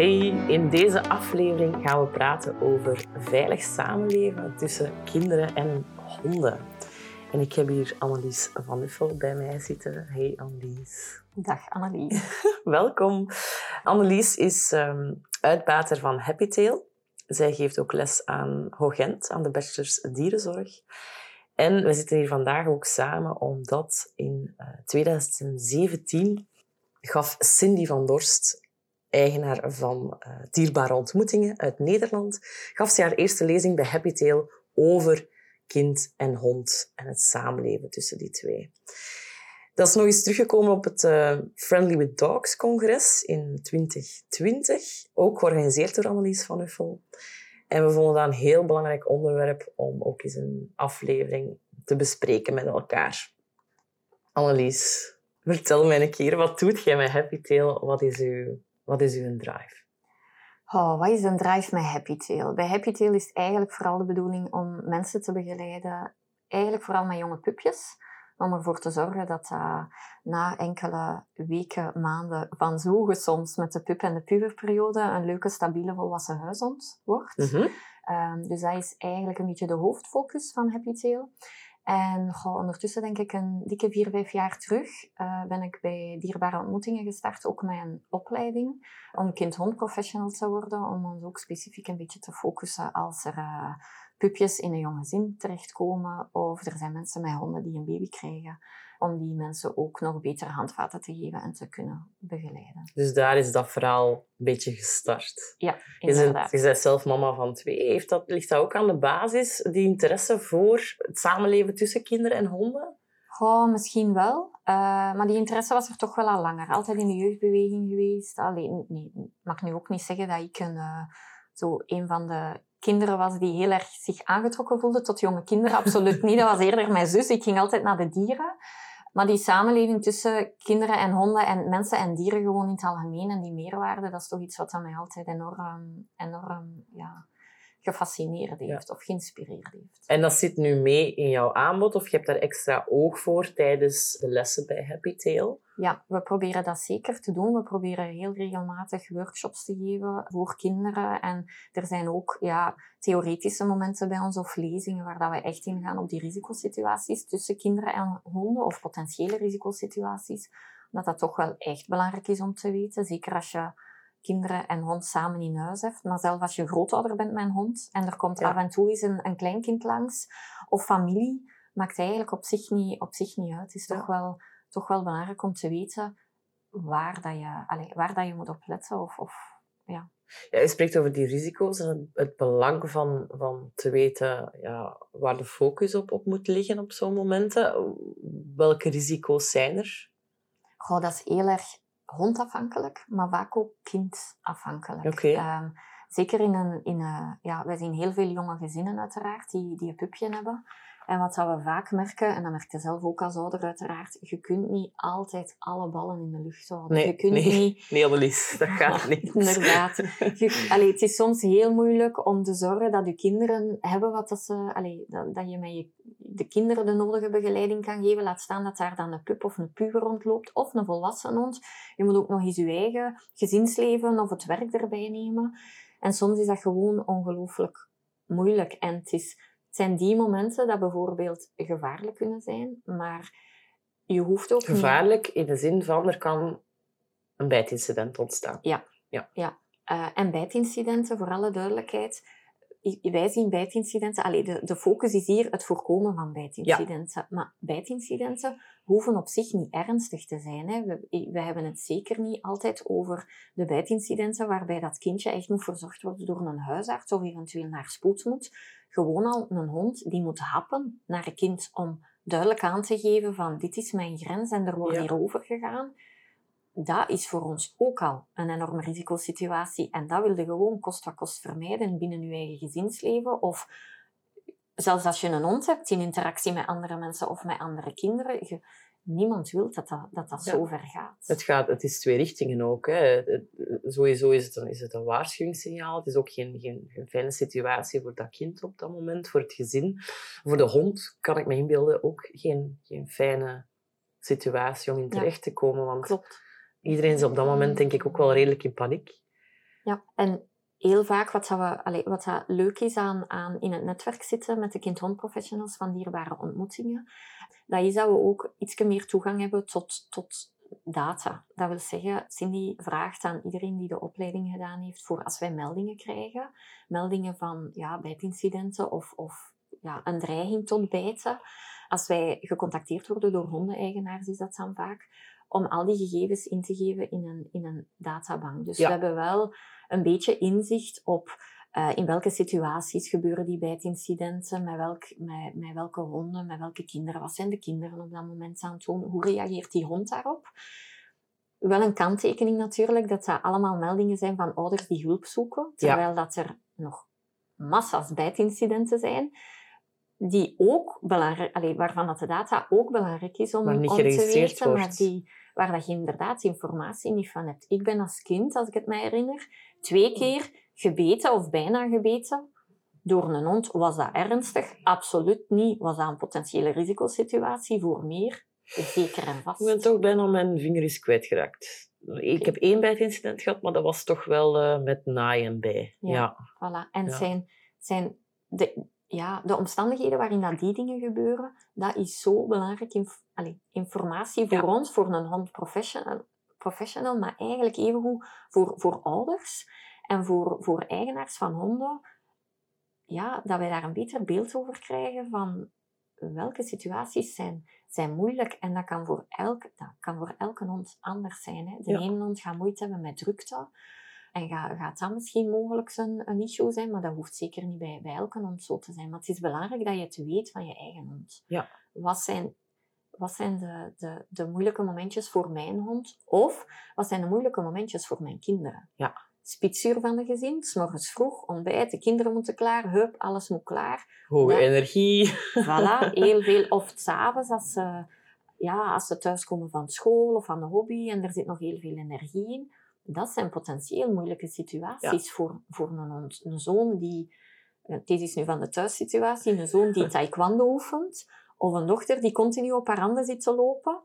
Hey, in deze aflevering gaan we praten over veilig samenleven tussen kinderen en honden. En ik heb hier Annelies van Uffel bij mij zitten. Hey Annelies. Dag Annelies. Welkom. Annelies is um, uitbater van Happy Tail. Zij geeft ook les aan Hogent, aan de Bachelors Dierenzorg. En we zitten hier vandaag ook samen omdat in uh, 2017 gaf Cindy van Dorst eigenaar van uh, Dierbare Ontmoetingen uit Nederland, gaf ze haar eerste lezing bij Happy Tail over kind en hond en het samenleven tussen die twee. Dat is nog eens teruggekomen op het uh, Friendly with Dogs congres in 2020, ook georganiseerd door Annelies van Uffel. En we vonden dat een heel belangrijk onderwerp om ook eens een aflevering te bespreken met elkaar. Annelies, vertel mij een keer, wat doet jij met Happy Tail? Wat is uw wat is uw drive? Oh, wat is een drive met Happy Tail? Bij Happy Tail is het eigenlijk vooral de bedoeling om mensen te begeleiden, eigenlijk vooral met jonge pupjes, om ervoor te zorgen dat uh, na enkele weken, maanden van zoeken soms met de pup- en de puberperiode een leuke, stabiele, volwassen huishond wordt. Mm -hmm. um, dus dat is eigenlijk een beetje de hoofdfocus van Happy Tail. En goh, ondertussen denk ik een dikke vier, vijf jaar terug uh, ben ik bij Dierbare Ontmoetingen gestart, ook met een opleiding om kind-hond professional te worden, om ons ook specifiek een beetje te focussen als er uh, pupjes in een jong gezin terechtkomen of er zijn mensen met honden die een baby krijgen om die mensen ook nog betere handvaten te geven en te kunnen begeleiden. Dus daar is dat verhaal een beetje gestart. Ja, inderdaad. Je bent zelf mama van twee. Heeft dat, ligt dat ook aan de basis, die interesse voor het samenleven tussen kinderen en honden? Goh, misschien wel. Uh, maar die interesse was er toch wel al langer. Altijd in de jeugdbeweging geweest. Alleen, nee, ik mag nu ook niet zeggen dat ik een, uh, zo een van de kinderen was die heel erg zich aangetrokken voelde tot jonge kinderen. Absoluut niet. Dat was eerder mijn zus. Ik ging altijd naar de dieren. Maar die samenleving tussen kinderen en honden en mensen en dieren gewoon in het algemeen en die meerwaarde, dat is toch iets wat mij altijd enorm, enorm ja, gefascineerd heeft ja. of geïnspireerd heeft. En dat zit nu mee in jouw aanbod of je hebt daar extra oog voor tijdens de lessen bij Happy Tail? Ja, we proberen dat zeker te doen. We proberen heel regelmatig workshops te geven voor kinderen. En er zijn ook ja, theoretische momenten bij ons of lezingen waar dat we echt ingaan op die risicosituaties tussen kinderen en honden of potentiële risicosituaties. Omdat dat toch wel echt belangrijk is om te weten. Zeker als je kinderen en hond samen in huis hebt. Maar zelfs als je grootouder bent met een hond en er komt ja. af en toe eens een, een kleinkind langs of familie, maakt eigenlijk op zich niet, op zich niet uit. Het is ja. toch, wel, toch wel belangrijk om te weten waar, dat je, allez, waar dat je moet op letten. Of, of, ja. Ja, je spreekt over die risico's en het, het belang van, van te weten ja, waar de focus op, op moet liggen op zo'n momenten. Welke risico's zijn er? Goh, dat is heel erg hondafhankelijk, maar vaak ook kindafhankelijk. Okay. Um, zeker in een, in een, ja, wij zien heel veel jonge gezinnen uiteraard die, die een pupje hebben. En wat dat we vaak merken, en dat merk je zelf ook als ouder uiteraard, je kunt niet altijd alle ballen in de lucht houden. Nee, je kunt nee, niet... nee Annelies, dat gaat niet. Inderdaad. Je, allee, het is soms heel moeilijk om te zorgen dat je kinderen hebben wat dat ze... Allee, dat, dat je met je, de kinderen de nodige begeleiding kan geven. Laat staan dat daar dan een pup of een puber rondloopt, of een volwassen hond. Je moet ook nog eens je eigen gezinsleven of het werk erbij nemen. En soms is dat gewoon ongelooflijk moeilijk. En het is het zijn die momenten dat bijvoorbeeld gevaarlijk kunnen zijn, maar je hoeft ook Gevaarlijk niet... in de zin van er kan een bijtincident ontstaan. Ja. ja. ja. Uh, en bijtincidenten, voor alle duidelijkheid, wij zien bijtincidenten... Allee, de, de focus is hier het voorkomen van bijtincidenten. Ja. Maar bijtincidenten hoeven op zich niet ernstig te zijn. Hè. We, we hebben het zeker niet altijd over de bijtincidenten waarbij dat kindje echt moet verzorgd worden door een huisarts of eventueel naar spoed moet gewoon al een hond die moet happen naar een kind om duidelijk aan te geven van dit is mijn grens en er wordt Ja. hier over gegaan. Dat is voor ons ook al een enorme risicosituatie. En dat wil je gewoon kost wat kost vermijden binnen je eigen gezinsleven. Of zelfs als je een hond hebt in interactie met andere mensen of met andere kinderen. Je, niemand wil dat dat, dat, dat Ja. zo ver gaat. Het, gaat, het is twee richtingen ook. Hè. Sowieso is het, een, is het een waarschuwingssignaal. Het is ook geen, geen, geen fijne situatie voor dat kind op dat moment, voor het gezin. Voor de hond kan ik me inbeelden ook geen, geen fijne situatie om in Ja. terecht te komen. Want Klopt. Iedereen is op dat moment denk ik ook wel redelijk in paniek. Ja, en heel vaak wat, we, wat leuk is aan, aan in het netwerk zitten met de kind-hond-professionals van dierbare ontmoetingen, dat is dat we ook iets meer toegang hebben tot, tot data. Dat wil zeggen, Cindy vraagt aan iedereen die de opleiding gedaan heeft voor als wij meldingen krijgen, meldingen van ja, bijtincidenten of, of ja, een dreiging tot bijten. Als wij gecontacteerd worden door hondeneigenaars, is dat dan vaak, om al die gegevens in te geven in een, in een databank. Dus Ja. we hebben wel een beetje inzicht op eh, in welke situaties gebeuren die bijtincidenten, met, welk, met, met welke honden, met welke kinderen, wat zijn de kinderen op dat moment aan het doen, hoe reageert die hond daarop. Wel een kanttekening natuurlijk, dat dat allemaal meldingen zijn van ouders die hulp zoeken, terwijl dat er nog massa's bijtincidenten zijn, die ook belangrijk, waarvan dat de data ook belangrijk is om, Maar niet om te weten, maar die, waar dat je inderdaad informatie niet van hebt. Ik ben als kind, als ik het mij herinner, twee keer gebeten of bijna gebeten door een hond. Was dat ernstig? Absoluut niet. Was dat een potentiële risicosituatie voor meer? Zeker en vast. Ik ben toch bijna mijn vinger is kwijtgeraakt. Ik heb één bijtincident gehad, maar dat was toch wel eh, met naai en bij. Ja. Ja. Voilà. En Ja. zijn, zijn de, ja, de omstandigheden waarin dat die dingen gebeuren, dat is zo belangrijk inf allee, informatie voor Ja. ons, voor een hond professional, professional maar eigenlijk evengoed voor, voor ouders en voor, voor eigenaars van honden. Ja, dat wij daar een beter beeld over krijgen van welke situaties zijn, zijn moeilijk. En dat kan voor, elk, dat kan voor elke hond anders zijn. Hè. De Ja. ene hond gaat moeite hebben met drukte. En ga, gaat dat misschien mogelijk een, een issue zijn, maar dat hoeft zeker niet bij, bij elke hond zo te zijn. Maar het is belangrijk dat je het weet van je eigen hond. Ja. Wat zijn, wat zijn de, de, de moeilijke momentjes voor mijn hond? Of wat zijn de moeilijke momentjes voor mijn kinderen? Ja. Spitsuur van de gezin, s morgens vroeg, ontbijt, de kinderen moeten klaar, hup, alles moet klaar. Hoge Ja. energie. Voilà, heel veel. Of s'avonds als ze, ja, als ze thuiskomen van school of van de hobby en er zit nog heel veel energie in. Dat zijn potentieel moeilijke situaties voor, voor een hond. Een zoon die, eh, dit is nu van de thuissituatie, een zoon die taekwondo oefent, of een dochter die continu op haar handen zit te lopen.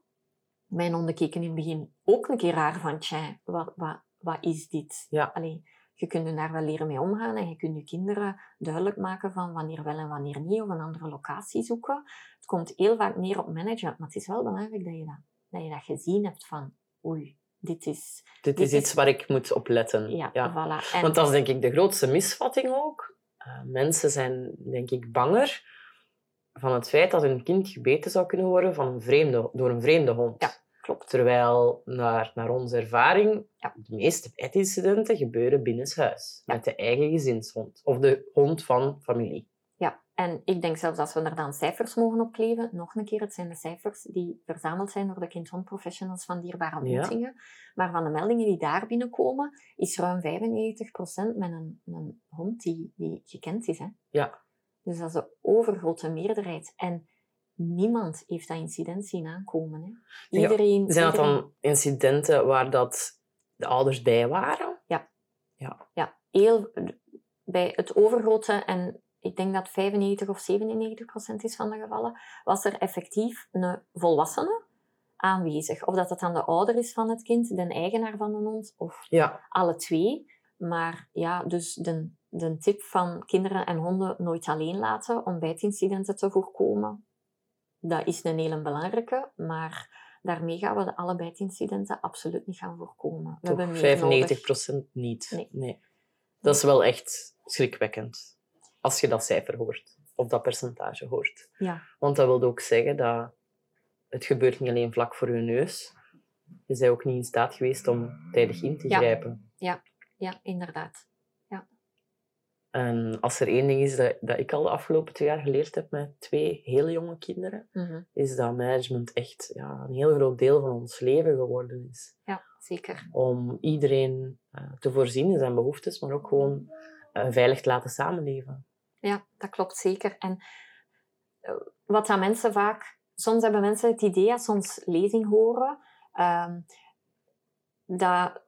Mijn honden keken in het begin ook een keer raar van, tja, wat, wat, wat is dit? Ja. Allee, je kunt er daar wel leren mee omgaan en je kunt je kinderen duidelijk maken van wanneer wel en wanneer niet, of een andere locatie zoeken. Het komt heel vaak neer op management, maar het is wel belangrijk dat je dat, dat, je dat gezien hebt van, oei, dit is... Dit Dit is is- iets waar ik moet op letten. Ja, Ja. voilà. En, Want dat is denk ik de grootste misvatting ook. Eh, mensen zijn denk ik banger van het feit dat hun kind gebeten zou kunnen worden van een vreemde, door een vreemde hond. Ja. klopt. Terwijl, naar, naar onze ervaring, Ja. de meeste bijtincidenten gebeuren binnenshuis. Ja. Met de eigen gezinshond. Of de hond van familie. Ja, en ik denk zelfs als we er dan cijfers mogen opkleven, nog een keer, het zijn de cijfers die verzameld zijn door de kind-hond professionals van dierbare ontmoetingen. Maar van de meldingen die daar binnenkomen, is ruim 95% met een, een hond die, die gekend is. Hè? Ja. Dus dat is de overgrote meerderheid. En niemand heeft dat incident zien aankomen. Hè? Ja, Iedereen, Zijn dat iedereen- dan incidenten waar dat de ouders bij waren? ja, heel, bij het overgrote, en ik denk dat 95 of 97 procent is van de gevallen, was er effectief een volwassene aanwezig. Of dat het dan de ouder is van het kind, de eigenaar van de hond, of Ja. alle twee. Maar ja, dus de, de tip van kinderen en honden nooit alleen laten om bijtincidenten te voorkomen, dat is een hele belangrijke, maar daarmee gaan we de alle bijtincidenten absoluut niet gaan voorkomen. We Toch hebben meer 95 nodig. niet. Nee. Dat is wel echt schrikwekkend. Als je dat cijfer hoort. Of dat percentage hoort. Ja. Want dat wil ook zeggen dat het gebeurt niet alleen vlak voor je neus. Je bent ook niet in staat geweest om tijdig in te Ja. grijpen. Ja, inderdaad. En als er één ding is dat, dat ik al de afgelopen twee jaar geleerd heb met twee hele jonge kinderen, Mhm. is dat management echt ja, een heel groot deel van ons leven geworden is. Ja, zeker. Om iedereen eh, te voorzien in zijn behoeftes, maar ook gewoon uh, veilig te laten samenleven. Ja, dat klopt zeker. En uh, wat dat mensen vaak... Soms hebben mensen het idee, als ze ons lezing horen, ehm, dat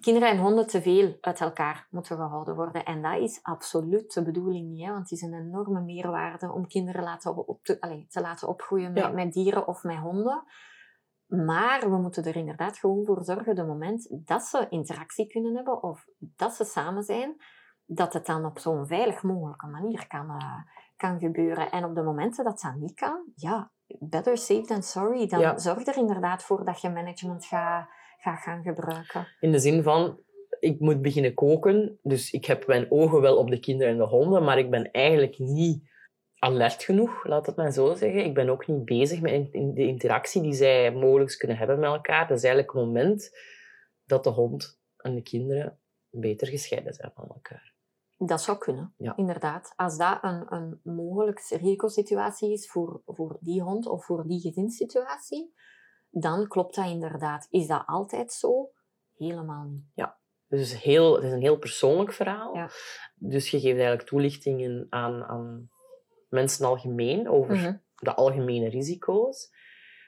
kinderen en honden te veel uit elkaar moeten gehouden worden. En dat is absoluut de bedoeling niet, hè? want het is een enorme meerwaarde om kinderen laten op te, allez, te laten opgroeien met, Ja. met dieren of met honden. Maar we moeten er inderdaad gewoon voor zorgen, de moment dat ze interactie kunnen hebben of dat ze samen zijn, dat het dan op zo'n veilig mogelijke manier kan, eh, kan gebeuren. En op de momenten dat dat niet kan, ja, better safe than sorry. Dan Ja. zorg er inderdaad voor dat je management gaat gaat gaan gebruiken. In de zin van, ik moet beginnen koken, dus ik heb mijn ogen wel op de kinderen en de honden, maar ik ben eigenlijk niet alert genoeg, laat het maar zo zeggen. Ik ben ook niet bezig met de interactie die zij mogelijk kunnen hebben met elkaar. Dat is eigenlijk een moment dat de hond en de kinderen beter gescheiden zijn van elkaar. Dat zou kunnen, Ja. inderdaad. Als dat een, een mogelijke risicosituatie is voor, voor die hond of voor die gezinssituatie, dan klopt dat inderdaad. Is dat altijd zo? Helemaal niet. Dus heel, het is een heel persoonlijk verhaal. Ja. Dus je geeft eigenlijk toelichtingen aan, aan mensen algemeen over Mhm. de algemene risico's.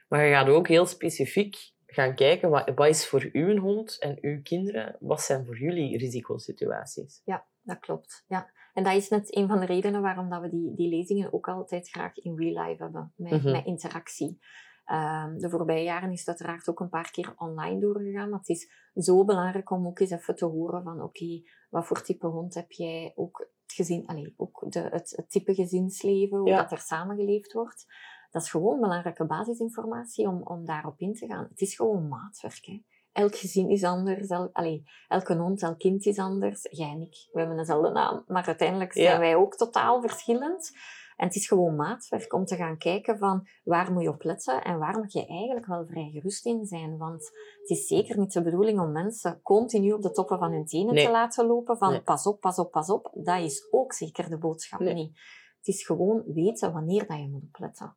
Maar je gaat ook heel specifiek gaan kijken, wat, wat is voor uw hond en uw kinderen, wat zijn voor jullie risicosituaties? Dat klopt, ja. En dat is net een van de redenen waarom dat we die, die lezingen ook altijd graag in real life hebben, met, Mhm. met interactie. Ehm, de voorbije jaren is het uiteraard ook een paar keer online doorgegaan, maar het is zo belangrijk om ook eens even te horen van oké, wat voor type hond heb jij? Ook het gezin, ook de, het, het type gezinsleven, hoe Ja. dat er samengeleefd wordt. Dat is gewoon belangrijke basisinformatie om, om daarop in te gaan. Het is gewoon maatwerk. Hè. Elk gezin is anders, el, allee, elke hond, elk kind is anders. Jij en ik, we hebben dezelfde naam, maar uiteindelijk zijn Ja. wij ook totaal verschillend. En het is gewoon maatwerk om te gaan kijken van waar moet je op letten en waar moet je eigenlijk wel vrij gerust in zijn. Want het is zeker niet de bedoeling om mensen continu op de toppen van hun tenen Nee. te laten lopen van Nee. pas op, pas op, pas op. Dat is ook zeker de boodschap Nee. niet. Het is gewoon weten wanneer dat je moet opletten.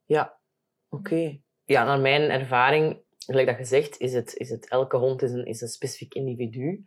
Oké. Ja, naar mijn ervaring, gelijk dat gezegd, is het, is het elke hond is een, is een specifiek individu.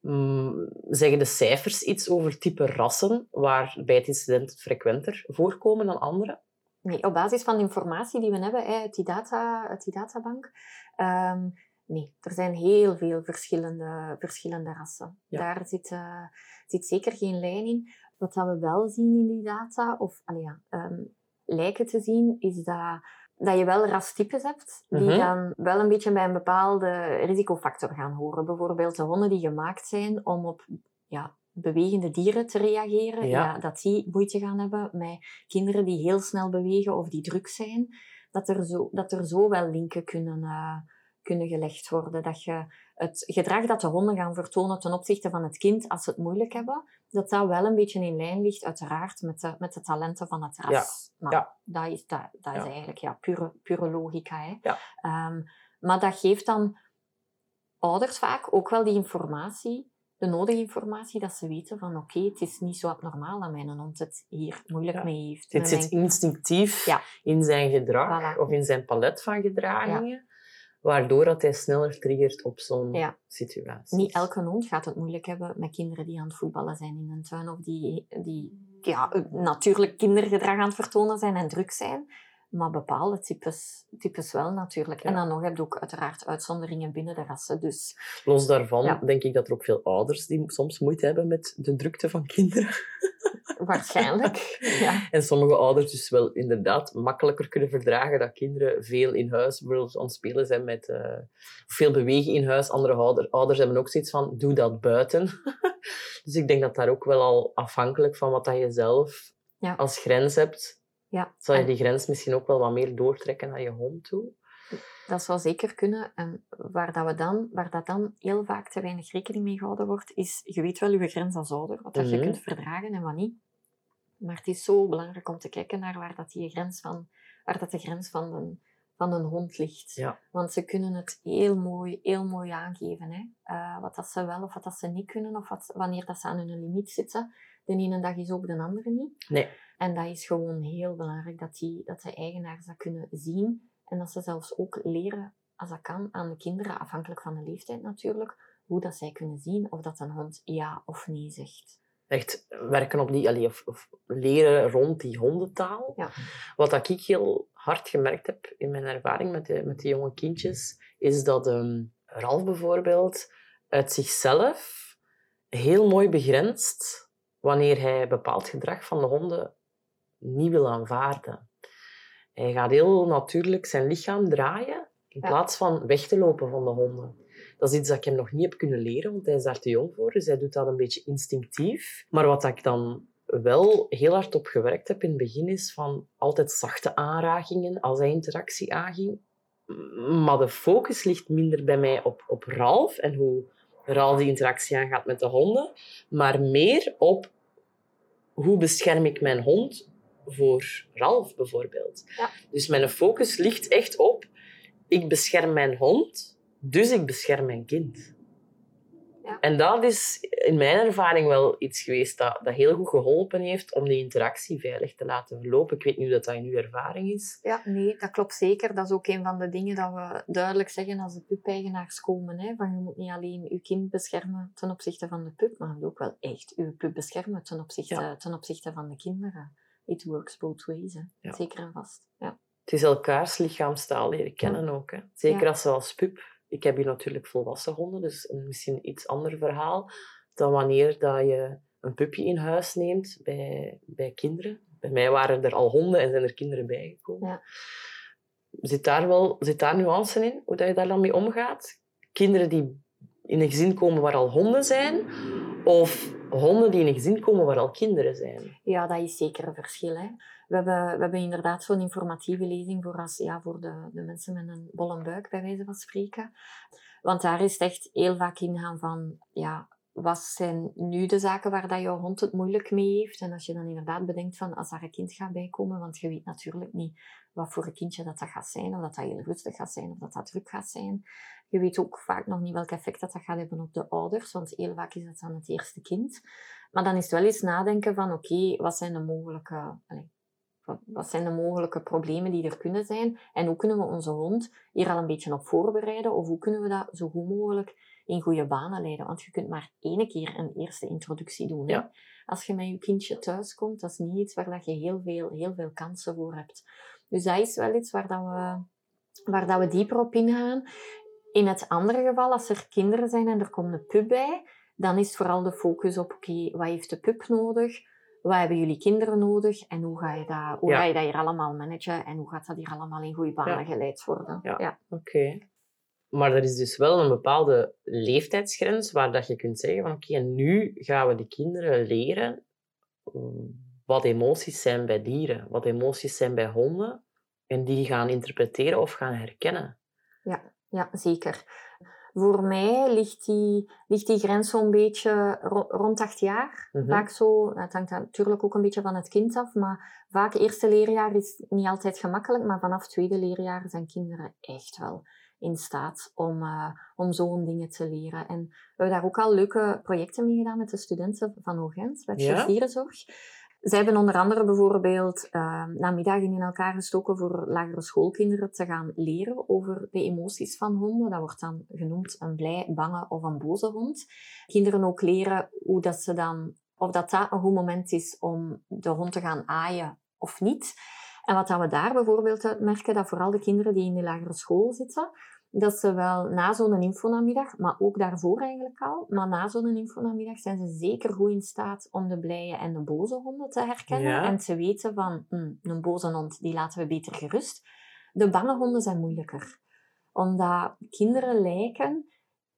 Mm, zeggen de cijfers iets over type rassen waar bij het incident frequenter voorkomen dan andere? Nee, op basis van de informatie die we hebben uit, die data, uit die databank. ehm, nee, er zijn heel veel verschillende, verschillende rassen. Ja. Daar zit, eh, zit zeker geen lijn in. Wat dat we wel zien in die data, of ja, ehm, lijken te zien, is dat, dat je wel rastypes hebt die Mhm. dan wel een beetje bij een bepaalde risicofactor gaan horen. Bijvoorbeeld de honden die gemaakt zijn om op ja, bewegende dieren te reageren, Ja. ja. dat die moeite gaan hebben met kinderen die heel snel bewegen of die druk zijn, dat er zo, dat er zo wel linken kunnen, eh, kunnen gelegd worden. Dat je het gedrag dat de honden gaan vertonen ten opzichte van het kind als ze het moeilijk hebben, dat dat wel een beetje in lijn ligt, uiteraard, met de, met de talenten van het ras. Maar Ja. dat is, dat, dat is eigenlijk ja, pure, pure logica. Hè. Ja. Ehm, maar dat geeft dan ouders vaak ook wel die informatie, de nodige informatie, dat ze weten van oké, het is niet zo abnormaal dat mijn hond het hier moeilijk Ja. mee heeft. Het zit mijn- instinctief Ja. in zijn gedrag Voilà. of in zijn palet van gedragingen, waardoor dat hij sneller triggert op zo'n Ja. situatie. Niet elke hond gaat het moeilijk hebben met kinderen die aan het voetballen zijn in een tuin of die, die ja, natuurlijk kindergedrag aan het vertonen zijn en druk zijn. Maar bepaalde types, types wel natuurlijk. En dan nog heb je ook uiteraard uitzonderingen binnen de rassen. Dus Los daarvan Ja. denk ik dat er ook veel ouders die soms moeite hebben met de drukte van kinderen. waarschijnlijk. ja. En sommige ouders dus wel inderdaad makkelijker kunnen verdragen dat kinderen veel in huis bijvoorbeeld aan het spelen zijn met eh, veel bewegen in huis. Andere ouder, ouders hebben ook zoiets van, doe dat buiten. dus ik denk dat daar ook wel al afhankelijk van wat dat je zelf Ja. als grens hebt, Ja. zal je die grens misschien ook wel wat meer doortrekken naar je hond toe. Dat zou zeker kunnen. En waar, dat we dan, waar dat dan heel vaak te weinig rekening mee gehouden wordt, is, je weet wel je grens als ouder, wat dat je Mhm. kunt verdragen en wat niet. Maar het is zo belangrijk om te kijken naar waar, dat die grens van, waar dat de grens van een, van een hond ligt. Ja. Want ze kunnen het heel mooi, heel mooi aangeven. Hè? Eh, wat dat ze wel of wat dat ze niet kunnen, of wat, wanneer dat ze aan hun limiet zitten. De ene dag is ook de andere niet. Nee. En dat is gewoon heel belangrijk dat, die, dat de eigenaars dat kunnen zien en dat ze zelfs ook leren als dat kan, aan de kinderen, afhankelijk van de leeftijd natuurlijk, hoe dat zij kunnen zien of dat een hond ja of nee zegt. Echt werken op die, allee, of, of leren rond die hondentaal. Ja. Wat dat ik heel hard gemerkt heb in mijn ervaring met de, met die jonge kindjes, is dat ehm Ralf bijvoorbeeld uit zichzelf heel mooi begrenst wanneer hij bepaald gedrag van de honden niet wil aanvaarden. Hij gaat heel natuurlijk zijn lichaam draaien in Ja. plaats van weg te lopen van de honden. Dat is iets dat ik hem nog niet heb kunnen leren, want hij is daar te jong voor. Dus hij doet dat een beetje instinctief. Maar wat ik dan wel heel hard op gewerkt heb in het begin, is van altijd zachte aanrakingen als hij interactie aanging. Maar de focus ligt minder bij mij op, op Ralf en hoe Ralf die interactie aangaat met de honden, maar meer op hoe bescherm ik mijn hond voor Ralf bijvoorbeeld. Ja. Dus mijn focus ligt echt op, ik bescherm mijn hond, dus ik bescherm mijn kind. En dat is in mijn ervaring wel iets geweest dat, dat heel goed geholpen heeft om die interactie veilig te laten verlopen. Ik weet niet hoe dat, dat in uw ervaring is. Ja, nee, dat klopt zeker. Dat is ook een van de dingen dat we duidelijk zeggen als de pup-eigenaars komen. Hè, van je moet niet alleen je kind beschermen ten opzichte van de pup, maar je moet ook wel echt je pup beschermen ten opzichte, Ja. ten opzichte van de kinderen. It works both ways, hè. Ja. zeker en vast. Ja. Het is elkaars lichaamstaal leren kennen ook. Hè. Zeker als ze als pup... Ik heb hier natuurlijk volwassen honden, dus een misschien iets ander verhaal dan wanneer dat je een pupje in huis neemt bij, bij kinderen. Bij mij waren er al honden en zijn er kinderen bijgekomen. Ja. Zit daar wel zit daar nuance in, hoe dat je daar dan mee omgaat? Kinderen die in een gezin komen waar al honden zijn, of honden die in een gezin komen waar al kinderen zijn? Ja, dat is zeker een verschil. Hè. We, hebben, we hebben inderdaad zo'n informatieve lezing voor, als, ja, voor de, de mensen met een bolle buik, bij wijze van spreken. Want daar is het echt heel vaak ingaan van, ja, wat zijn nu de zaken waar dat jouw hond het moeilijk mee heeft? En als je dan inderdaad bedenkt van, als daar een kind gaat bijkomen, want je weet natuurlijk niet wat voor een kindje dat, dat gaat zijn, of dat dat heel rustig gaat zijn, of dat dat druk gaat zijn. Je weet ook vaak nog niet welk effect dat, dat gaat hebben op de ouders, want heel vaak is dat dan het eerste kind. Maar dan is het wel eens nadenken van, oké, wat zijn de mogelijke... allee, wat- zijn de mogelijke problemen die er kunnen zijn? En hoe kunnen we onze hond hier al een beetje op voorbereiden? Of hoe kunnen we dat zo goed mogelijk in goede banen leiden? Want je kunt maar één keer een eerste introductie doen. Ja. Als je met je kindje thuis komt, dat is niet iets waar dat je heel veel, heel veel kansen voor hebt. Dus dat is wel iets waar, dat we, waar dat we dieper op ingaan. In het andere geval, als er kinderen zijn en er komt een pup bij, dan is vooral de focus op, oké, wat heeft de pup nodig? Wat hebben jullie kinderen nodig? En hoe ga je dat, hoe Ja. ga je dat hier allemaal managen? En hoe gaat dat hier allemaal in goede banen Ja. geleid worden? Ja. Ja. Oké. Maar er is dus wel een bepaalde leeftijdsgrens waar dat je kunt zeggen van oké, nu gaan we de kinderen leren wat emoties zijn bij dieren, wat emoties zijn bij honden, en die gaan interpreteren of gaan herkennen. Ja, zeker. Voor mij ligt die, ligt die grens zo'n beetje ro- rond acht jaar. Mhm. Vaak zo, het hangt natuurlijk ook een beetje van het kind af, maar vaak eerste leerjaar is niet altijd gemakkelijk, maar vanaf tweede leerjaar zijn kinderen echt wel in staat om, eh, om zo'n dingen te leren. En we hebben daar ook al leuke projecten mee gedaan met de studenten van Hoogent, bij Ja? Dierenzorg. Zij hebben onder andere bijvoorbeeld uh, namiddagen in elkaar gestoken voor lagere schoolkinderen te gaan leren over de emoties van honden. Dat wordt dan genoemd een blij, bange of een boze hond. Kinderen ook leren hoe dat ze dan, of dat dat een goed moment is om de hond te gaan aaien of niet. En wat we daar bijvoorbeeld uit merken, dat vooral de kinderen die in de lagere school zitten, dat ze wel na zo'n infonamiddag, maar ook daarvoor eigenlijk al, maar na zo'n infonamiddag zijn ze zeker goed in staat om de blije en de boze honden te herkennen Ja. en te weten van, hm, een boze hond, die laten we beter gerust. De bange honden zijn moeilijker, omdat kinderen lijken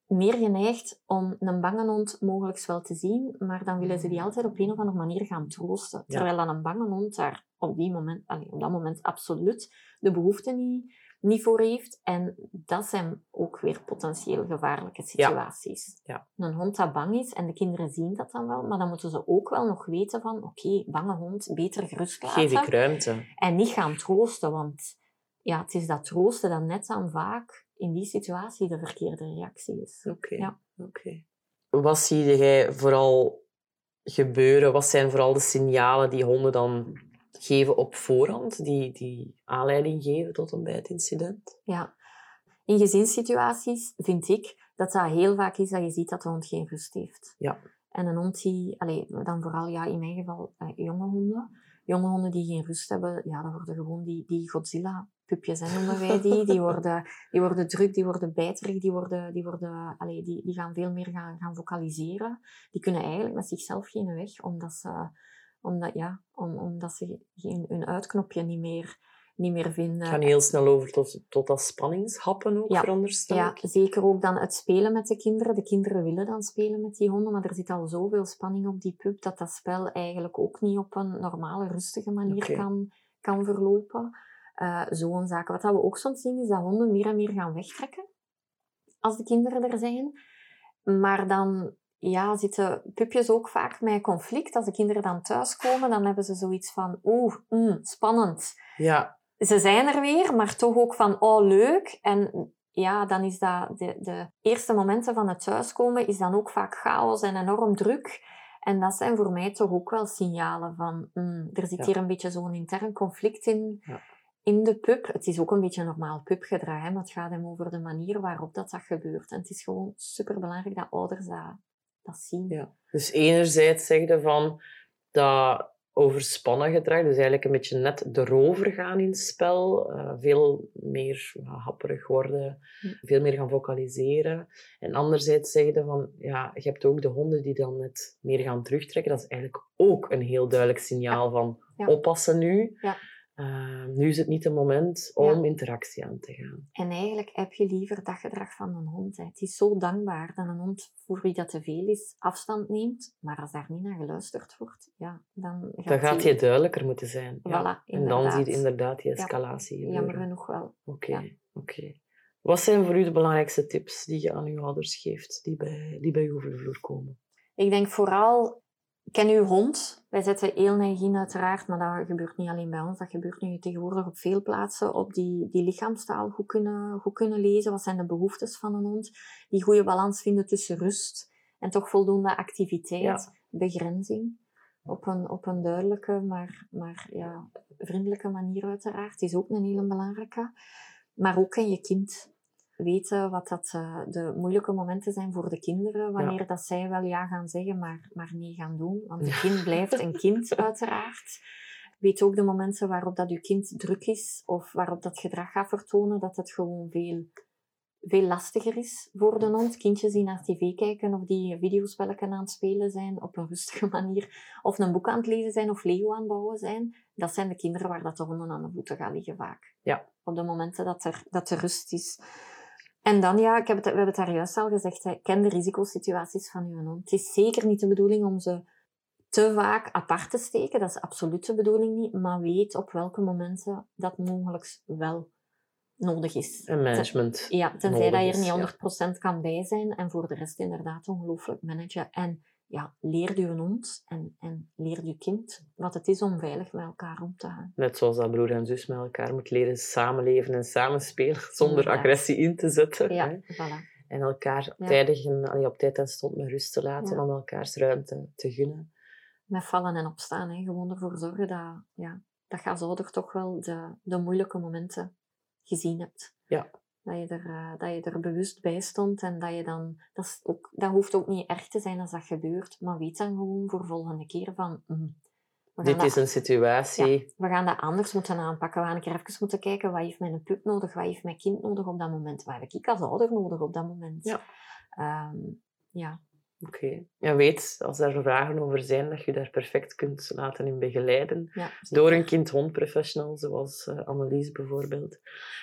meer geneigd om een bange hond mogelijk wel te zien, maar dan willen ze die altijd op een of andere manier gaan troosten. Terwijl dan een bange hond daar op, die moment, allee, op dat moment absoluut de behoefte niet, niet voor heeft. En dat zijn ook weer potentieel gevaarlijke situaties. Ja. Een hond dat bang is, en de kinderen zien dat dan wel, maar dan moeten ze ook wel nog weten van, oké, bange hond, beter gerust laten. Geef ik ruimte. En niet gaan troosten, want ja, het is dat troosten dat net dan vaak in die situatie de verkeerde reactie is. Oké. Ja. oké. Wat zie jij vooral gebeuren? Wat zijn vooral de signalen die honden dan geven op voorhand, die, die aanleiding geven tot een bijtincident? Ja. In gezinssituaties vind ik dat dat heel vaak is dat je ziet dat de hond geen rust heeft. Ja. En een hond die, allee, dan vooral ja, in mijn geval eh, jonge honden, jonge honden die geen rust hebben, ja, dat worden gewoon die, die Godzilla-pupjes, hè, noemen wij die. Die worden, die worden druk, die worden bijterig, die, worden, die, worden, allee, die, die gaan veel meer gaan, gaan vocaliseren. Die kunnen eigenlijk met zichzelf geen weg, omdat ze, omdat, ja, om, omdat ze geen, hun uitknopje niet meer, niet meer vinden. Het gaat heel snel over tot, tot dat spanningshappen ook, Ja. veronderstel Ja, zeker ook dan het spelen met de kinderen. De kinderen willen dan spelen met die honden, maar er zit al zoveel spanning op die pup dat dat spel eigenlijk ook niet op een normale, rustige manier kan, kan verlopen. Eh, Zo'n zaken. Wat dat we ook soms zien, is dat honden meer en meer gaan wegtrekken als de kinderen er zijn. Maar dan ja, zitten pupjes ook vaak met conflict. Als de kinderen dan thuiskomen, dan hebben ze zoiets van, oeh, mm, spannend Ja, ze zijn er weer, maar toch ook van, oh leuk. En ja, dan is dat de, de eerste momenten van het thuiskomen is dan ook vaak chaos en enorm druk. En dat zijn voor mij toch ook wel signalen van, mm, er zit Ja. hier een beetje zo'n intern conflict in, Ja. in de pup. Het is ook een beetje normaal pupgedrag, hè, maar het gaat hem over de manier waarop dat, dat gebeurt. En het is gewoon superbelangrijk dat ouders dat, dat zien. ja. Dus enerzijds zeg je van dat overspannen gedrag, dus eigenlijk een beetje net erover gaan in het spel, eh, veel meer ja, happerig worden, Hm. veel meer gaan vocaliseren. En anderzijds zeg je van, ja, je hebt ook de honden die dan net meer gaan terugtrekken. Dat is eigenlijk ook een heel duidelijk signaal van oppassen nu. Ja. Eh, nu is het niet het moment om interactie aan te gaan. En eigenlijk heb je liever dat gedrag van een hond. Hè. Het is zo dankbaar dat een hond, voor wie dat te veel is, afstand neemt. Maar als daar niet naar geluisterd wordt, ja, dan gaat, Dan gaat je duidelijker moeten zijn. Ja. En dan zie je inderdaad. die escalatie Jammer gebeuren. genoeg wel. Oké, Ja. oké. Wat zijn voor u de belangrijkste tips die je aan uw ouders geeft, die bij, die bij u over de vloer komen? Ik denk vooral, ken uw hond. Wij zetten heel in uiteraard, maar dat gebeurt niet alleen bij ons. Dat gebeurt nu tegenwoordig op veel plaatsen. Op die, die lichaamstaal goed kunnen, goed kunnen lezen. Wat zijn de behoeftes van een hond? Die goede balans vinden tussen rust en toch voldoende activiteit. Ja. Begrenzing. Op een, op een duidelijke, maar, maar ja, vriendelijke manier uiteraard. Is ook een hele belangrijke. Maar ook ken je kind. Weten wat dat, eh, de moeilijke momenten zijn voor de kinderen. Wanneer dat zij wel ja gaan zeggen, maar, maar nee gaan doen. Want een kind blijft een kind, uiteraard. Weet ook de momenten waarop dat je kind druk is. Of waarop dat gedrag gaat vertonen. Dat het gewoon veel, veel lastiger is voor de hond. Kindjes die naar tv kijken of die videospellen aan het spelen zijn op een rustige manier. Of een boek aan het lezen zijn of Lego aan het bouwen zijn. Dat zijn de kinderen waar dat de honden aan de voeten gaan liggen vaak. Ja. Op de momenten dat er, dat er rust is. En dan, ja, ik heb het, we hebben het daar juist al gezegd, hè, ken de risicosituaties van uw hond. Het is zeker niet de bedoeling om ze te vaak apart te steken. Dat is absoluut de bedoeling niet. Maar weet op welke momenten dat mogelijk wel nodig is. En management. Ja, tenzij dat je er niet 100% kan bij zijn. En voor de rest inderdaad ongelooflijk managen. En ja, leer je hond en, en leer je kind wat het is om veilig met elkaar om te gaan. Net zoals dat broer en zus met elkaar moeten leren samenleven en samenspelen zonder agressie in te zetten. Ja, voilà. En elkaar Ja. tijdig en, op tijd en stond met rust te laten Ja. om elkaars ruimte te gunnen. Met vallen en opstaan. Hè. Gewoon ervoor zorgen dat, ja, dat je als ouder toch wel de, de moeilijke momenten gezien hebt. Ja. Dat je, er, eh, dat je er bewust bij stond en dat je dan... Dat, is ook, dat hoeft ook niet erg te zijn als dat gebeurt, maar weet dan gewoon voor volgende keer van... mm, Dit dat is een situatie. we gaan dat anders moeten aanpakken. We gaan een keer even moeten kijken, wat heeft mijn pup nodig, wat heeft mijn kind nodig op dat moment, wat heb ik als ouder nodig op dat moment. Ja. Ehm, ja. Oké. Ja, weet, als er vragen over zijn, dat je daar perfect kunt laten in begeleiden. ja Door een kind-hond-professional, zoals eh, Annelies bijvoorbeeld.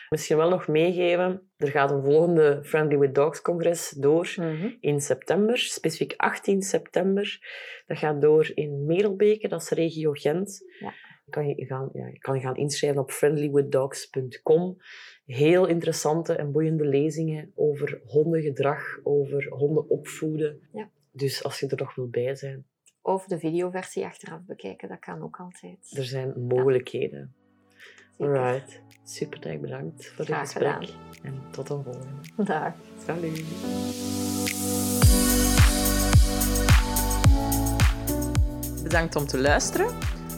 Misschien wel nog meegeven, er gaat een volgende Friendly with Dogs-congres door Mhm. in september, specifiek 18 september. Dat gaat door in Merelbeke, dat is regio Gent. Ja. Je kan je gaan, ja, je kan je gaan inschrijven op friendlywithdogs.com. Heel interessante en boeiende lezingen over hondengedrag, over honden opvoeden. Ja. Dus als je er nog wil bij zijn, Of de videoversie achteraf bekijken, dat kan ook altijd. er zijn mogelijkheden. Zeker. Alright. Super, bedankt voor dit Graag gesprek. gedaan. En tot een volgende. Dag. Salut. Bedankt om te luisteren.